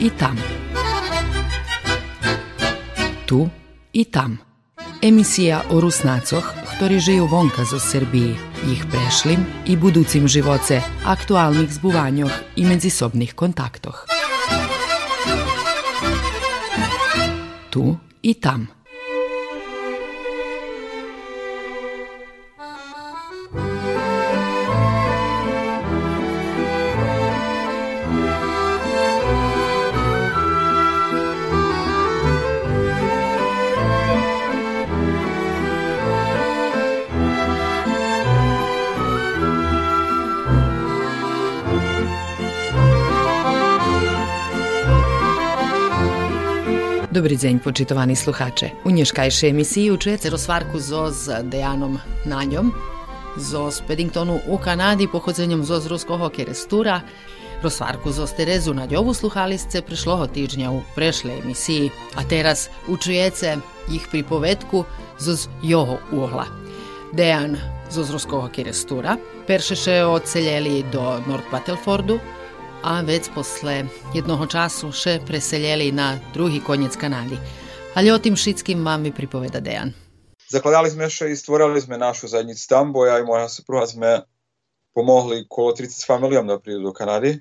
i tam. Tu i tam. Emisija o Rusnacoch, ktorí žijú vonka zo Srbiji, ich prešlim i buducim živoce, aktualnih zbuvanjoh i međusobnih kontaktoh. Tu i tam. Dobry dzień, poczytowani słuchacze. U dneškajšej emisiji učujete rozvarku zo z Dejanom Nanjom, zo z Paddingtonu u Kanadi pochodzenjem zo z ruskого kerestura. Rozvarku zo z Terezu Nadjovu sluhali ste prešloho týždňa u prešle emisiji, a teraz učujete ich pripovedku zo z jeho uhla. Dejan zo z ruskого kerestura peršeše odseljeli do North Battlefordu, a već posle jednoho času še preseljeli na drugi konjec Kanadi. Ali o tim šitskim vam mi pripoveda Dejan. Zakladali sme še i stvorili sme našu zajednicu tam, bo ja i moja supruga sme pomogli kolo 30 familijom da pridu do Kanadi.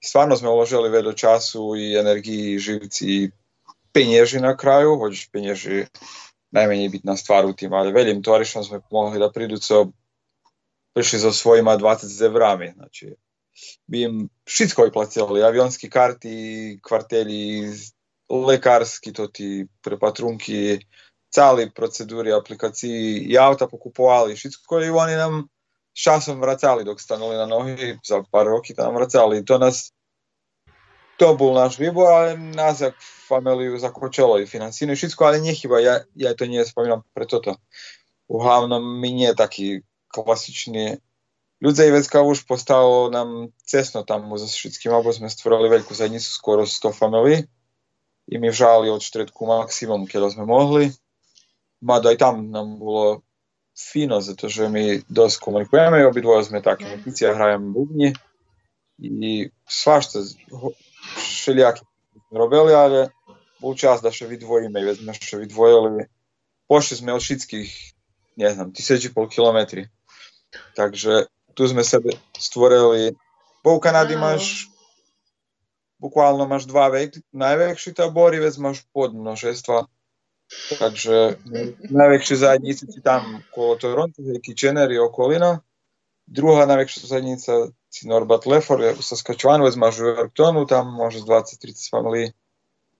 I stvarno sme uložili veľa času i energiji, živci i penježi na kraju, hoćeš penježi najmanje bitna stvar u tim, ali veljim torišom sme pomogli da pridu co prišli so svojima 20 zevrami, znači bi im všetko vyplatili, avionský karty, kvarteli, lekárski to ti prepatrunky, celé procedúry, aplikácií i auta pokupovali, všetko i oni nám časom vracali, dok stanuli na nohy, za pár roky tam vracali. To nás, to bol náš výbor, ale nás jak familiu zakočilo i finansíne, všetko, ale nechyba, ja, ja to nie spomínam pre toto. Hlavnom mi nie taký klasičný Ľudia Ivecka už postalo nám cesno tam so všetkým, alebo sme stvorili veľkú zadnicu, skoro 100 family. I mi vžali od štretku maximum, keď sme mohli. Mada aj tam nám bolo fino, zato že my dosť komunikujeme, obidvoje sme také muzici a hrajeme bubni. I svašta všelijaké sme robili, ale bol čas da še vydvojíme, već sme še vydvojili. Pošli sme od všetkých, ne znam, tisíc pol kilometri. Takže tu sme sebe stvorili, bo u Kanadi máš bukvalno máš dva vek, najväčší tábor i vec máš podmnožestva. Takže najväčšie zajednice ti tam okolo Toronto, Kitchener i okolina. Druhá najväčšia zajednica si Norbat Lefor, u Saskatchewanu, vec máš u Yorktonu, tam môže 20-30 family.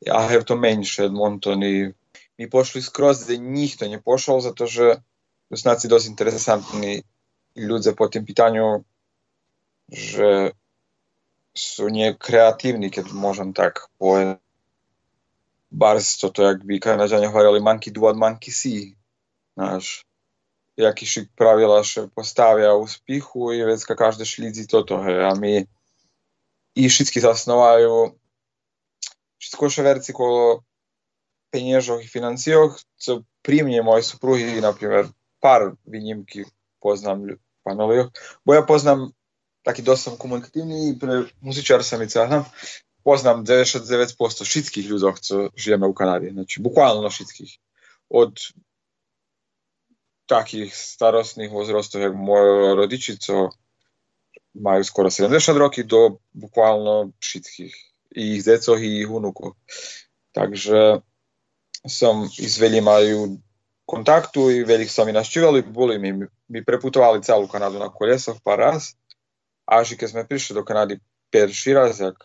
Ja have to menšie Edmonton i mi pošli skroz gde nikto ne pošao, zato že Rusnaci interesantní Ludzie po tym pytaniu, że są niekreatywni, kiedy możemy tak powiedzieć. Bardzo to jakby Kanadzianie chwalili Monkey Do od Monkey See. Nasz jakiś prawila się postawia uspiechu i więc każdy śledzi to trochę, a my i wszystkie zasnowają wszystko się werci koło pieniężnych i finansjach, co при мне, моей супруги, например, пар винимки poznam panowie. Bo ja poznam, taki dosta komunikatywny i pre sam i sam, poznam 99% wszystkich ludzi, co żyjemy w Kanadzie. Znači, znaczy, bukvalno wszystkich. Od takich starostnych wzrostów jak moi rodzice, co mają skoro 70 roki, do bukvalno wszystkich. I ich dziecko, i ich unuków. Także sam i z wieloma kontaktu i velik sam i naščivali, boli mi, mi preputovali celu Kanadu na koljesah par raz, až i sme prišli do Kanadi perši razak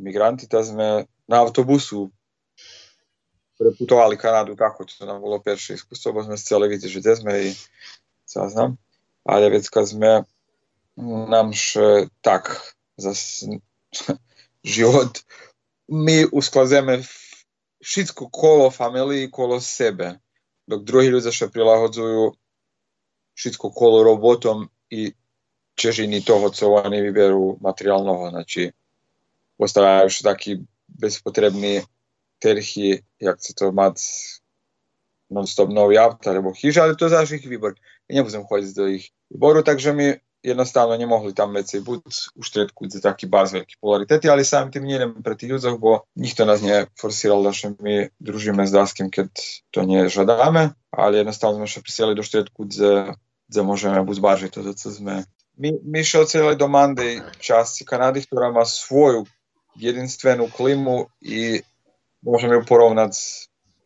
migranti, tad sme na autobusu preputovali Kanadu tako, to nam bilo perše iskustvo, bo sme z cele vidiš gde sme i saznam, ali već kad sme nam še tak za život, mi usklazeme šitsko kolo familiji kolo sebe. Dok ljudi še prilagodzujú všetko kolo robotom i čežini toho, co oni vyberú materiálnoho. Znači, postavljajú še taký bezpotrebný terchy, jak chce to mať non-stop nový auto alebo chyž, ale to je záš ich výbor. Ja nebudem chodiť do ich výboru, takže my jednostavno nemohli tam veci buď u štredku za taký báz veľký polaritety, ale sám tým nejdem pre tých ľudzoch, bo nikto nás neforsiral, že my družíme s Daskim, keď to nežadáme, ale jednostavno sme sa prisieli do štredku, kde, kde môžeme buď zvážiť to, co sme. My, my šo do Mandej časti Kanady, ktorá má svoju jedinstvenú klimu i môžeme ju porovnať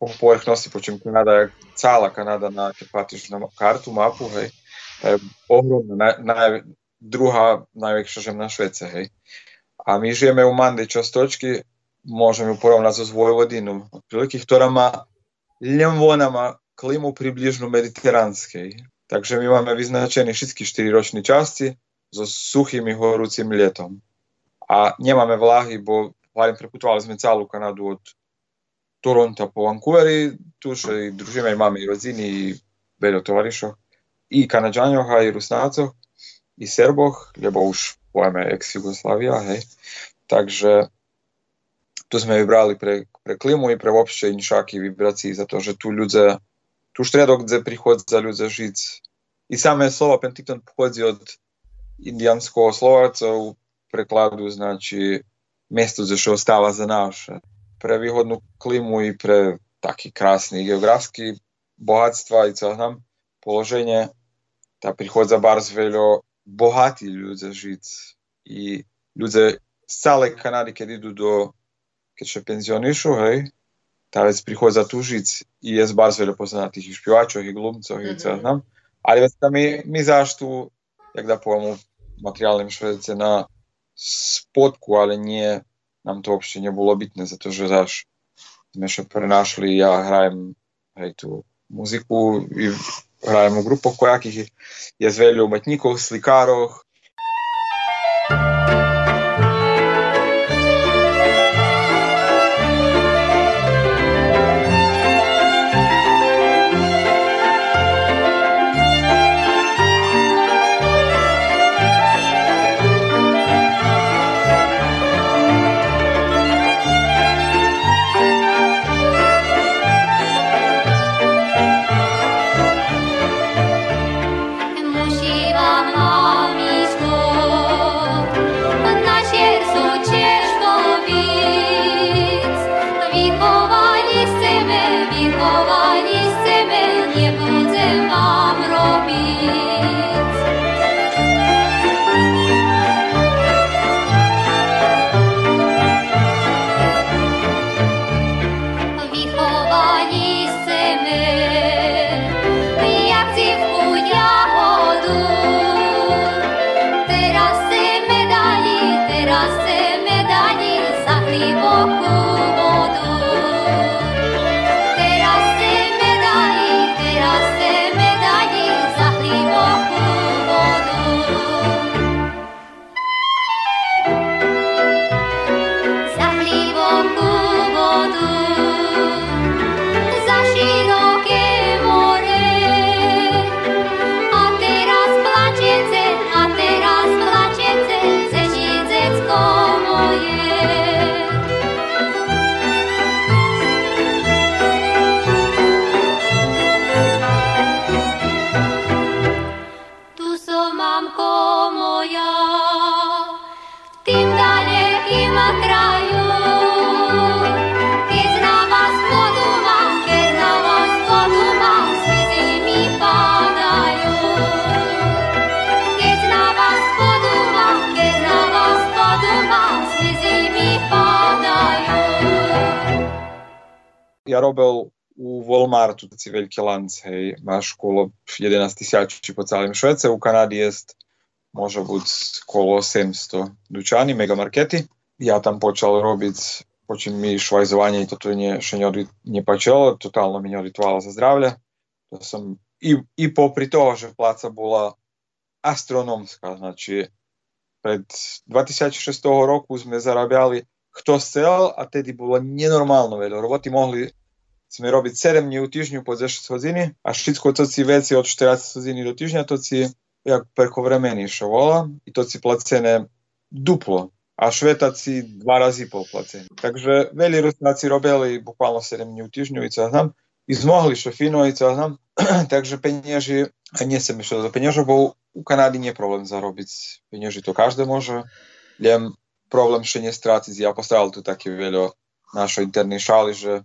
po povrchnosti, počím Kanada, celá Kanada na, keď na kartu, mapu, hej, je ohromná, naj, naj, druhá najväčšia žem na Švece, hej. A my žijeme u Mande častočky, môžeme ju porovnať so otprilike, ktorá má len ona má klimu približnú mediteránskej. Takže my máme vyznačené všetky 4 ročné časti so suchým horúcim letom. A nemáme vlahy, bo hlavne preputovali sme celú Kanadu od Toronto po Vancouveri, tu še i družíme, máme i rodiny, i veľa tovarišov i Kanađanjoha i Rusnacoh i Serboh, lebo už pojme ex-Jugoslavija, hej. Takže tu sme vybrali pre, pre klimu i pre vopšte inšaki vibraciji, zato že tu ljudze, tu štredok gdje prihod za ljudze žic. I same slovo Penticton pohodzi od indijanskog slovaca u prekladu, znači mjesto za što ostava za naše. Previhodnu klimu i pre taki krasni geografski bogatstva i co znam, položenje tá prichádza bars veľa bohatí ľudia žiť. I ľudia z celej Kanady, keď idú do, keď sa penzionišu, hej, tá vec prichádza tu žiť i je z bars veľa poznatých i špievačov, i glumcov, mm-hmm. i co znam. Ale vec tam my, my záštu, jak da poviem, materiálnym švedce na spodku, ale nie, nám to uopšte nebolo bytné, za to, že zaš sme sa prenášli, ja hrajem hej, tú muziku i grajamo grupo kojakih je zveljo umetnikov, slikarov, ja robil u Walmartu, tací veľký lanc, hej, máš okolo 11 tisíc po celém Švece, u Kanady je môže byť okolo 700 dučani, megamarkety. Ja tam počal robiť, počím mi švajzovanie, toto nie, še nepačilo, totálno mi neodvitovalo za zdravie. To som, i, i popri toho, že pláca bola astronomská, znači pred 2600 roku sme zarábali kto chcel a tedy bolo nenormálno veľa roboty. Mohli sme robiť 7 dní u týždňu po 10 hodiny a všetko to si veci od 14 hodiny do týždňa to si jak preko vremeni vola i to si placené duplo a švetaci dva razy po placení. Takže veľi Rusnáci robili bukvalno 7 dní u týždňu i co znam. I zmohli še fino i co znam. Takže peniaži, a nie sem išao za peniaža, bo u Kanadi nije problem zarobiť peniaži, to každé može. Ljem problem še nie stratiť, ja postavil tu také veľa našo internej šali, že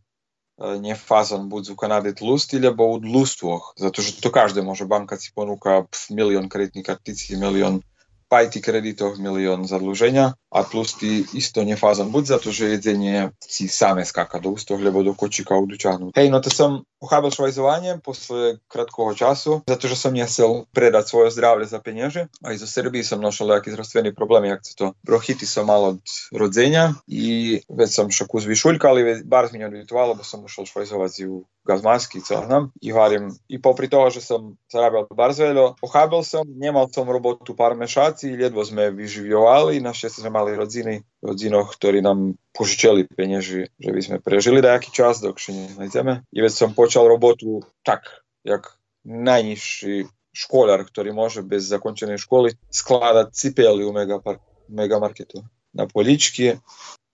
nie fazon buď u Kanady tlustý, lebo u dlustvoch, zato že to každé môže, banka si ponúka milión kreditných karticí, milión pa aj tých kreditoch milión zadlženia a plus ty isto nefázam buď za to, že jedzenie si same skáka do ústoch, lebo do kočíka udučahnu. Hej, no to som uchábal švajzovanie posle krátkoho času, za to, že som nechcel predať svoje zdravie za peniaze. Aj zo Srbii som našel nejaký zdravstvený problém, jak to brochity som mal od rodzenia i već som šaku zvišuljka, bar mi neodvitovalo, bo som ušel švajzovať u gazmarskico, znam, i varim. I popri toga, že sem zarabljal barzveljo, pohabil sem, njemal sem robotu par mešaci, ljedvo sme vyživljovali, na šće sme mali rodziny, rodzinoh, ktorí nam požičali penieži, že by sme prežili nejaký čas, dok še nejdeme. I već sam počal robotu tak, jak najnižší školar, ktorý môže bez zakončenej školy skladať cipeli u megaparku megamarketu. Na polički,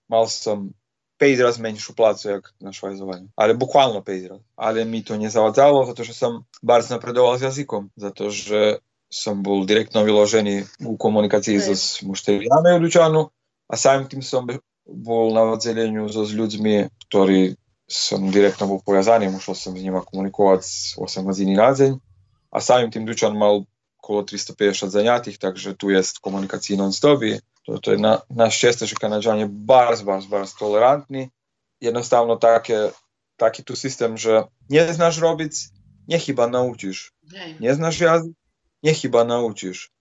mal sam 5 raz menšiu plácu, jak na švajzovaní. Ale bukvalno 5 raz. Ale mi to nezavadzalo, za to, že som bardzo napredoval s jazykom. Za to, že som bol direktno vyložený u komunikácii so mušteriami u Lučanu a samým tým som bol na oddeleniu so s ľuďmi, ktorí som direktno bol pojazaný, musel som s nimi komunikovať 8 hodín na deň a samým tým Dučan mal okolo 350 zaniatých, takže tu je komunikácii non-stop to, tutaj na, na szczęście Kanadzianie bardzo, bardzo, bardzo tolerantni. Jednostavno takie, taki tu system, że nie znasz robić, nie chyba nauczysz. Nie, nie znasz jazdy, nie chyba nauczysz.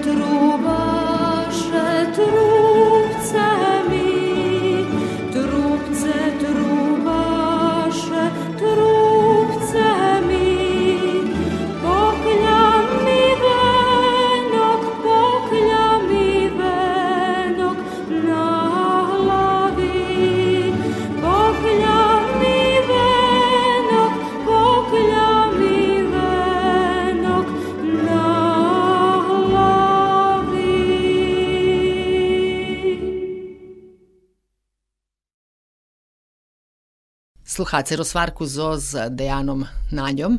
trova rozvárku so s Dejanom Náňom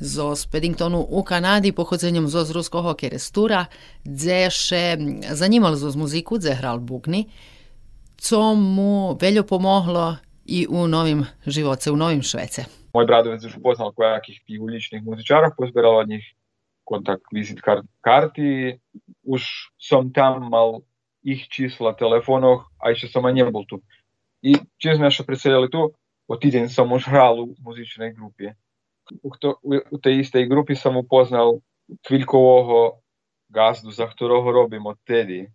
zo Speddingtonu u Kanadi pochodzeniem zo z ruského Kerestura, gdzie še zanimal zo z muziku, gdzie hral bugni, co mu veľo pomohlo i u novim živoce, u novim Švece. Moj bradovec už poznal kojakih tih uličnih muzičarov, pozberal od njih kontakt vizit kar karti, už som tam mal ich čísla telefónoch, aj že som aj nebol tu. I čím sme sa presedeli tu, o týden som už hral u muzičnej grupie. U, to, u tej istej grupy som upoznal chvíľkového gazdu, za ktorého robím odtedy,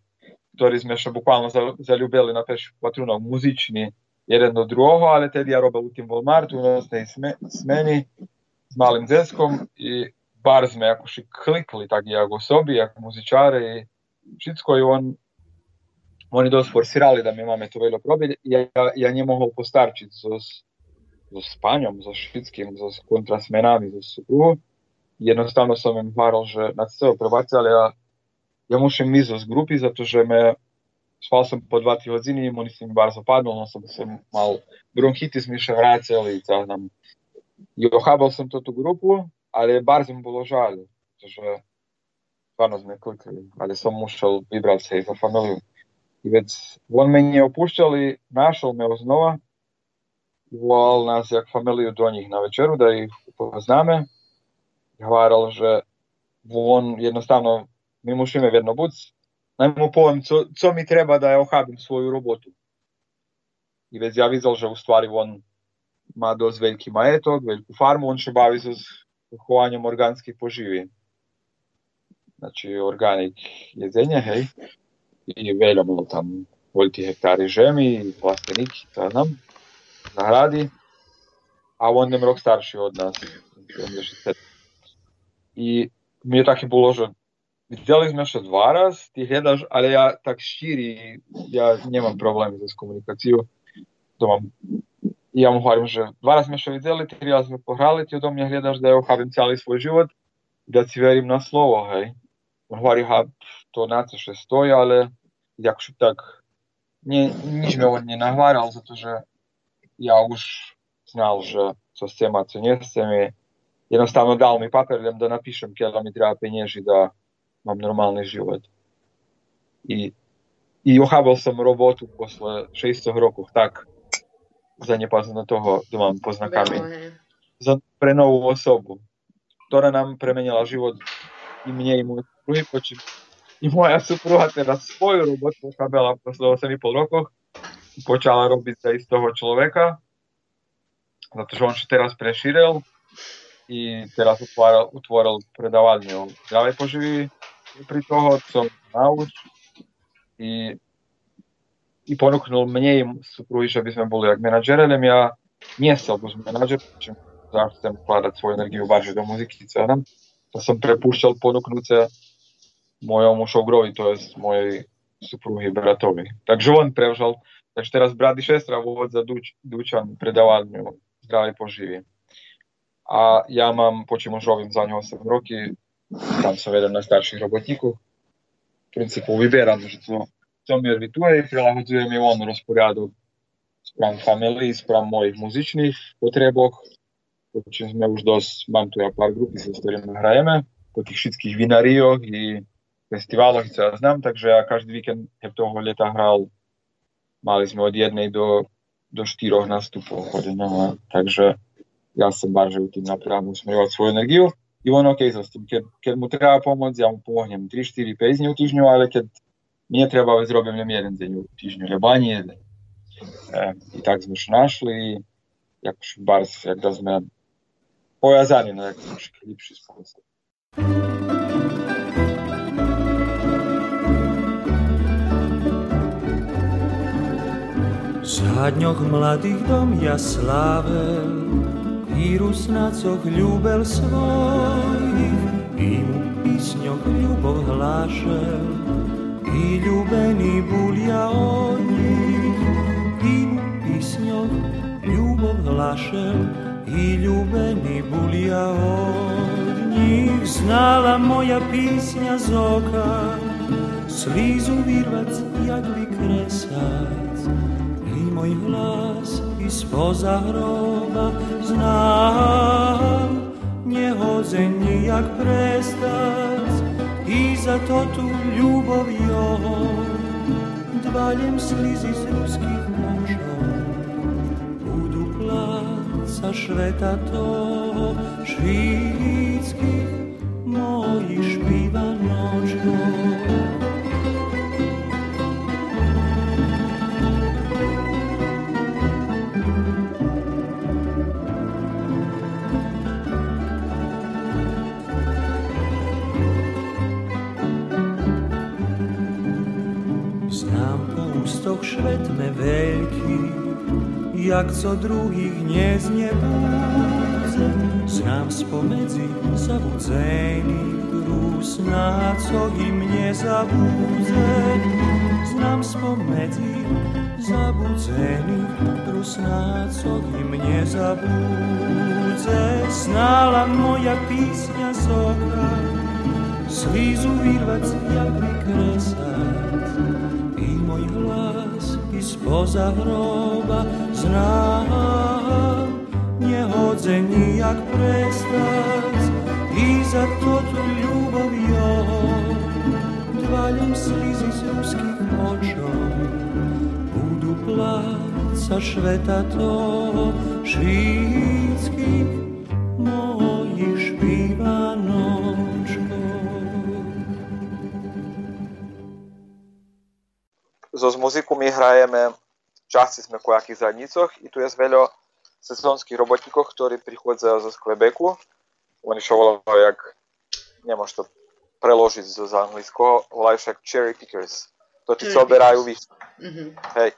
ktorý sme sa bukvalno zaljubili na pešu patrunov muzični, jeden do druhого, ale tedy ja robil u tým Walmartu u nosnej smeni s malým deskom i bar sme akože klikli tak jak osobi, jak muzičare i všetko i on oni dosť forsirali da mi máme to veľa probiť. Ja, ja nemohol postarčiť so, so spaňom, so všetkým, so kontrasmenami, so supruhom. Jednostavno som im hovoril, že na probácia, ale ja, musím ísť z grupy, zato že me spal som po 2 hodiny, oni si mi bar zapadnul, no som, som mal bronchitis, mi še nam. I ochábal som to tú grupu, ale bar mi bolo žalj, pretože stvarno sme klikli, ale som musel vybrať si za familiju. I već on me nije opušćal i našao me volnas jak familiju do njih na večeru, da ih pozname. Hvaral, že on jednostavno, mi mušime vedno buc, naj mu povem, co, co mi treba da je ohabim svoju robotu. I već ja videl, že u stvari on ima doz veliki majetok, veliku farmu, on še bavi se z hovanjem organskih poživi. Znači, organik jezenje, hej. I veljamo tam, voliti hektari žemi, plastenik, ta nam. znam, zahrady. A on je rok starší od nás. I mne také bolo, že videli sme sa dva raz, ty hľadaš, ale ja tak šíri, ja nemám problémy s komunikáciou. To mám ja mu hovorím, že dva raz sme sa videli, tri raz sme pohrali, ty odo mňa hľadaš, da ja ochápim celý svoj život, da si verím na slovo, hej. On hovorí, ha, to na to še stojí, ale якщо так не, nič mi on nenahváral, za to, že ja už znal, že co chcem a co nechcem. I jednostavno dal mi papier, da napíšem, keď mi treba peniaži, da mám normálny život. I, i ochábal som robotu posle 600 rokov, tak zanepazno toho, da mám poznakami. Za, pre novú osobu, ktorá nám premenila život i mne, i môj druhý počet i moja supruha teraz svoju robotu pochábala posle 8,5 rokoch počala robiť za istého človeka, pretože on sa teraz prešíril i teraz utvoril, utvoril predávanie zdravej poživy pri toho, co nauč i, i ponúknul mne i supruhy, že by sme boli jak manažer, ale ja nie chcel byť manažer, čím chcem vkladať svoju energiu barže do muziky, celé. To som prepúšťal ponúknuce mojom šogrovi, to je mojej supruhy bratovi. Takže on prevzal, Takže teraz brat i šestra vodza Duč, Dućan predavanju Zdravi poživi. A ja mam, počimo žovim zadnje 8 roki, tam sam vedem na starših robotniku. V principu vyberám, že co, co mi odvituje, prilagodzujem je on rozporjadu spram familiji, spram mojih muzičnih potrebok, čim sme už dosť, mám tu ja pár grupy, s ktorými hrajeme, po tých všetkých vinarioch i festiváloch, co ja znam, takže ja každý víkend je toho leta hral maliśmy od jednej do, do czterech nastupów chodzenia, także ja sam bardziej tym naprawdę usmierzyłem swoją energię i on ok z tym, kiedy, kiedy mu trzeba pomóc, ja mu pomogę 3-4-5 dni w ale kiedy nie trzeba, zrobię mu jeden dzień w tygodniu, chyba jeden. E, I tak sme się našli, jak bardzo, jak da sme pojazani na no, jakiś lepszy sposób. Aha dnjoh mladih dom ja slave I rusnacoh ljubel svojih I mu pisnjoh ljubov glaše I ljubeni bulja od njih I mu pisnjoh ljubov glaše I ljubeni bulja od njih Znala moja pisnja zoka Slizu virvac jagli kresa môj hlas i spoza hroba znám. nehoze nijak prestać i za to tu ljubav jeho. Dvaljem slizi z ruskih mošov budu placa šveta to švitskih mojih špiva nočkov wielki, jak co drugich nie zniebudzę. Znam spomedzi zabudzeni, rus na co im nie zabudzę. Znam spomedzi zabudzeni, rus na co im nie zabudzę. Znala moja pisnia z oka, slizu wirwać jak wykresać i mój spoza hroba znam. Nie chodzę nijak prestać i za to tu ljubav jo dvaljem slizi z ruskih očov budu placa šveta to švitskih z muziku my hrajeme, časti sme v nejakých zadnicoch i tu je veľa sezónskych robotníkov, ktorí prichádzajú zo Quebecu. Oni čo volajú, jak, nemôžem to preložiť z anglického, volajú však cherry pickers. To ti co oberajú. Mm-hmm. Hej.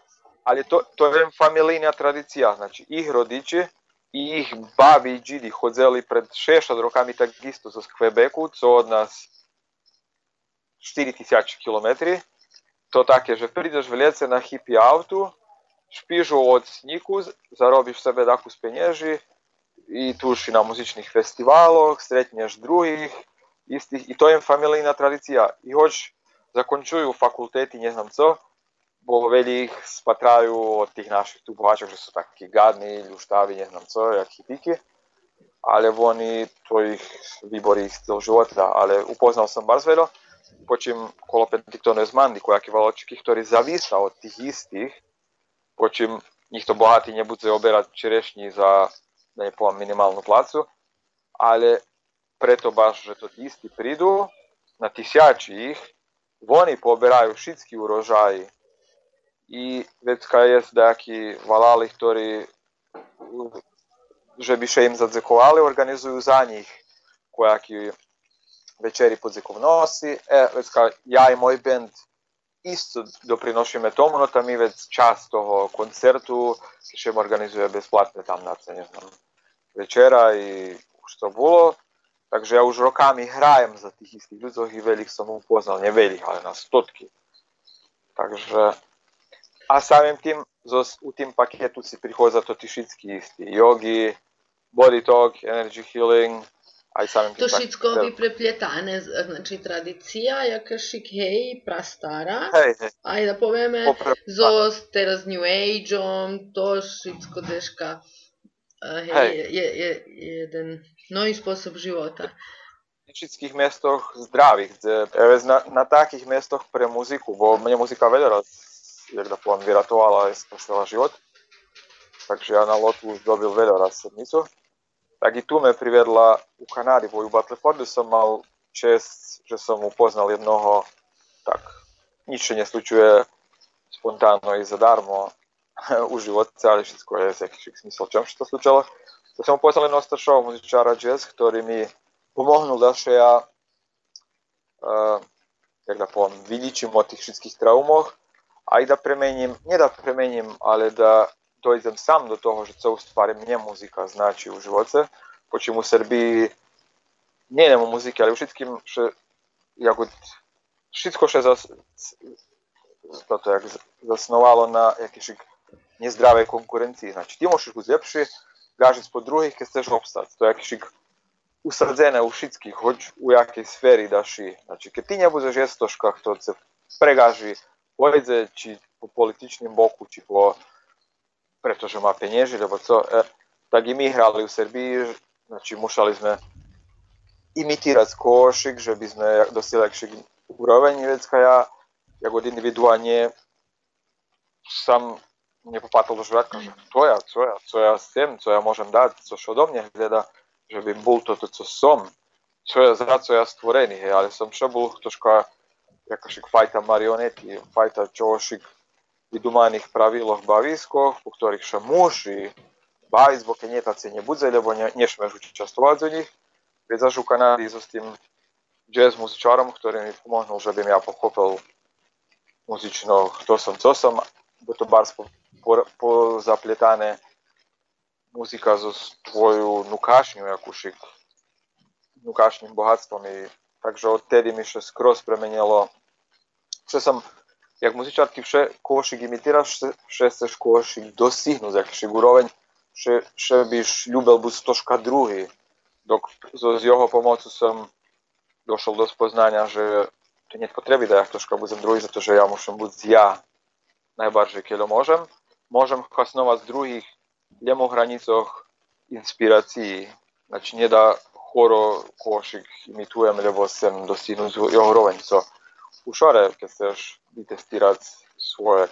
Ale to, to je familijná tradícia, znači ich rodiči i ich babi i džidi pred 60 rokami takisto zo Quebecu, co od nás 4000 km to takie, že przyjdziesz w lece na hippie autu, špižu od sniku, zarobisz sobie daku z pieniędzy i tuż na muzycznych festiwalach, stretniesz drugich istih i to je familijna tradicija. I hoć zakončuju fakulteti, ne znam co, bo veli ih spatraju od tih naših tu že su taki gadni, ljuštavi, ne znam co, jak hipiki. Ale oni, to ih vibori ih života, ale upoznao sam bar zvelo. Po čím kolo Pentictonu je zmandi nejaké valočky, ktorí zavísa od tých istých, po čím nikto bohatý nebude oberať čerešní za, nepoviem, minimálnu placu, ale preto baš, že to tí istí prídu na tisiači ich, oni poberajú všetky urožaji. I vecka je nejakí valali, ktorí že by še im zadzekovali, organizujú za nich nejaký večeri pod zekovnosi. E, već kao ja i moj band isto doprinošime tomu, no tam mi već čas toho koncertu, še organizuje besplatne tam na ne znam, večera i što bilo. Takže ja už rokami hrajem za tých istých ľudí i veľých som upoznal, ne veľých, ale na stotky. Takže a samým tým zo, u tým paketu si prichádza to tí všetky istí. Yogi, body talk, energy healing, aj samim To všetko vyprepletane, znači tradicija, jakašik hej, prastara, hej, hej. aj da povieme, zo teraz New Ageom, to všetko deška, hej, hej. Je, je, je jeden nový spôsob života. Všetkých miestoch zdravých, na, na takých miestoch pre muziku, bo mne muzika veľa jak da poviem, vyratovala aj spasila život. Takže ja na lotu už dobil veľa raz sedmicu tak i tu me privedla u Kanadi, bo u som mal čest, že som upoznal jednoho, tak nič se neslučuje spontánno i zadarmo u životce, ale všetko je z jakých smysl, čom sa to slučalo. To som upoznal jednoho staršieho muzičára jazz, ktorý mi pomohnul da ja uh, jak da poviem, vyličím o tých všetkých traumoch a i da premením, nie da premením, ale da dojzem sam do того, що це u stvari мені музика значить у живоце, почому у Сербії не нема музики, але všetkým, що як от všetko ще зас, тото, як засновало на якійсь нездравій конкуренції. Значить, ти можеш бути лепший, кажеш по других, ке стеш обстати. То як шик usrdzene u všetkých, znači, hoć u jakej sferi daši. Znači, keď ty nebudeš jestoška, to se pregaži, pojde či po političnim boku, či po pretože má penieži, lebo co, e, tak i my hrali u Srbiji, znači mušali sme imitirati košik, že by sme dosili lepší úroveň vecka ja, jak od individuálne sam nie popatrilo do žraka, že to ja, co ja, co ja chcem, co ja môžem dať, co što do mne gleda, že by bol toto, co som, čo ja za co ja stvorený, hej, ale som še bol troška jakošik fajta marioneti, fajta čošik vydumaných praviloch baviskoch, po ktorých še muži baviť, bo keď nie, tak si nebudze, lebo ne, nešmeš učestovať do nich. Veď zažu Kanady so s tým jazz muzičarom, ktorý mi že by ja pochopil muzično, kto som, co som, bo to bar po, po, muzika zo tvoju nukašnju, jakušik, nukašnjim bohatstvom i takže odtedy mi še skroz premenilo, že som jak muzičarky vše košik imitiraš, vše chceš košik dosihnúť, jakšik úroveň, vše, vše byš ľúbil buď troška druhý. Dok so, s jeho pomocou som došol do spoznania, že to nie potrebi da ja troška budem druhý, pretože ja môžem byť ja najbardziej, keď môžem. Môžem hasnovať z druhých ljemu hranicoch inspiracji. Znači, nie da choro košik imitujem, lebo sem dostignúť jeho úroveň. So, ušore, keď chceš vytestirať svoje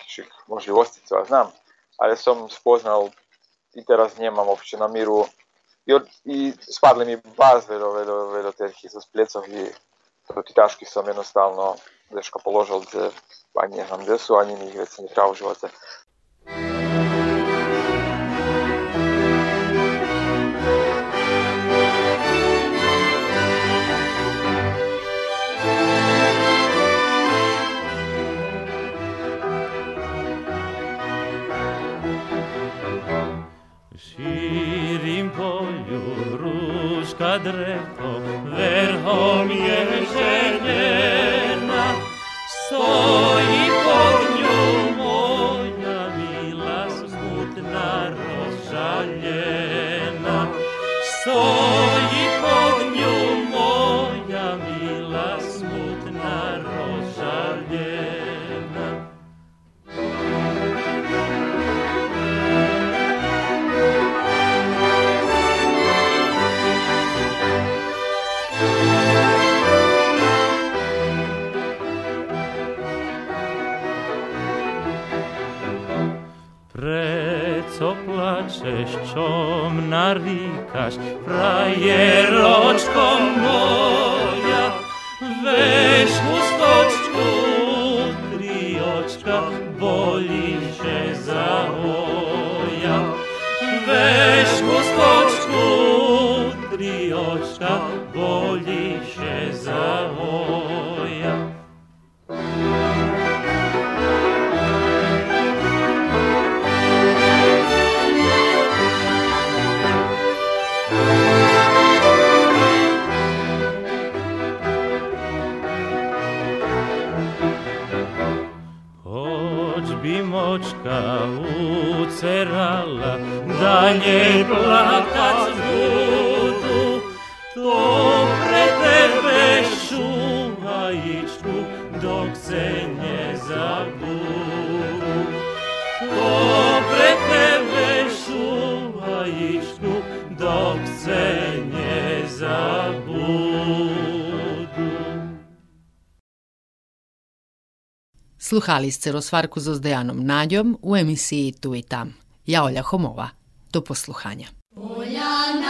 možnosti, co ja znam. Ale som spoznal i teraz nemám uopće na miru i, od, i spadli mi baz vedo, vedo, vedo teh izospljecov i proti taški sam jednostavno deška položil, gdje ani ne znam gdje su, ani mi ih već ne treba živote. adreto verhom bimočka ucerala, dalje plakac Sluhali ste rozvarku so Dejanom Naďom u emisiji Tu i tam. Ja Olja Homova. Do posluhanja. Poljana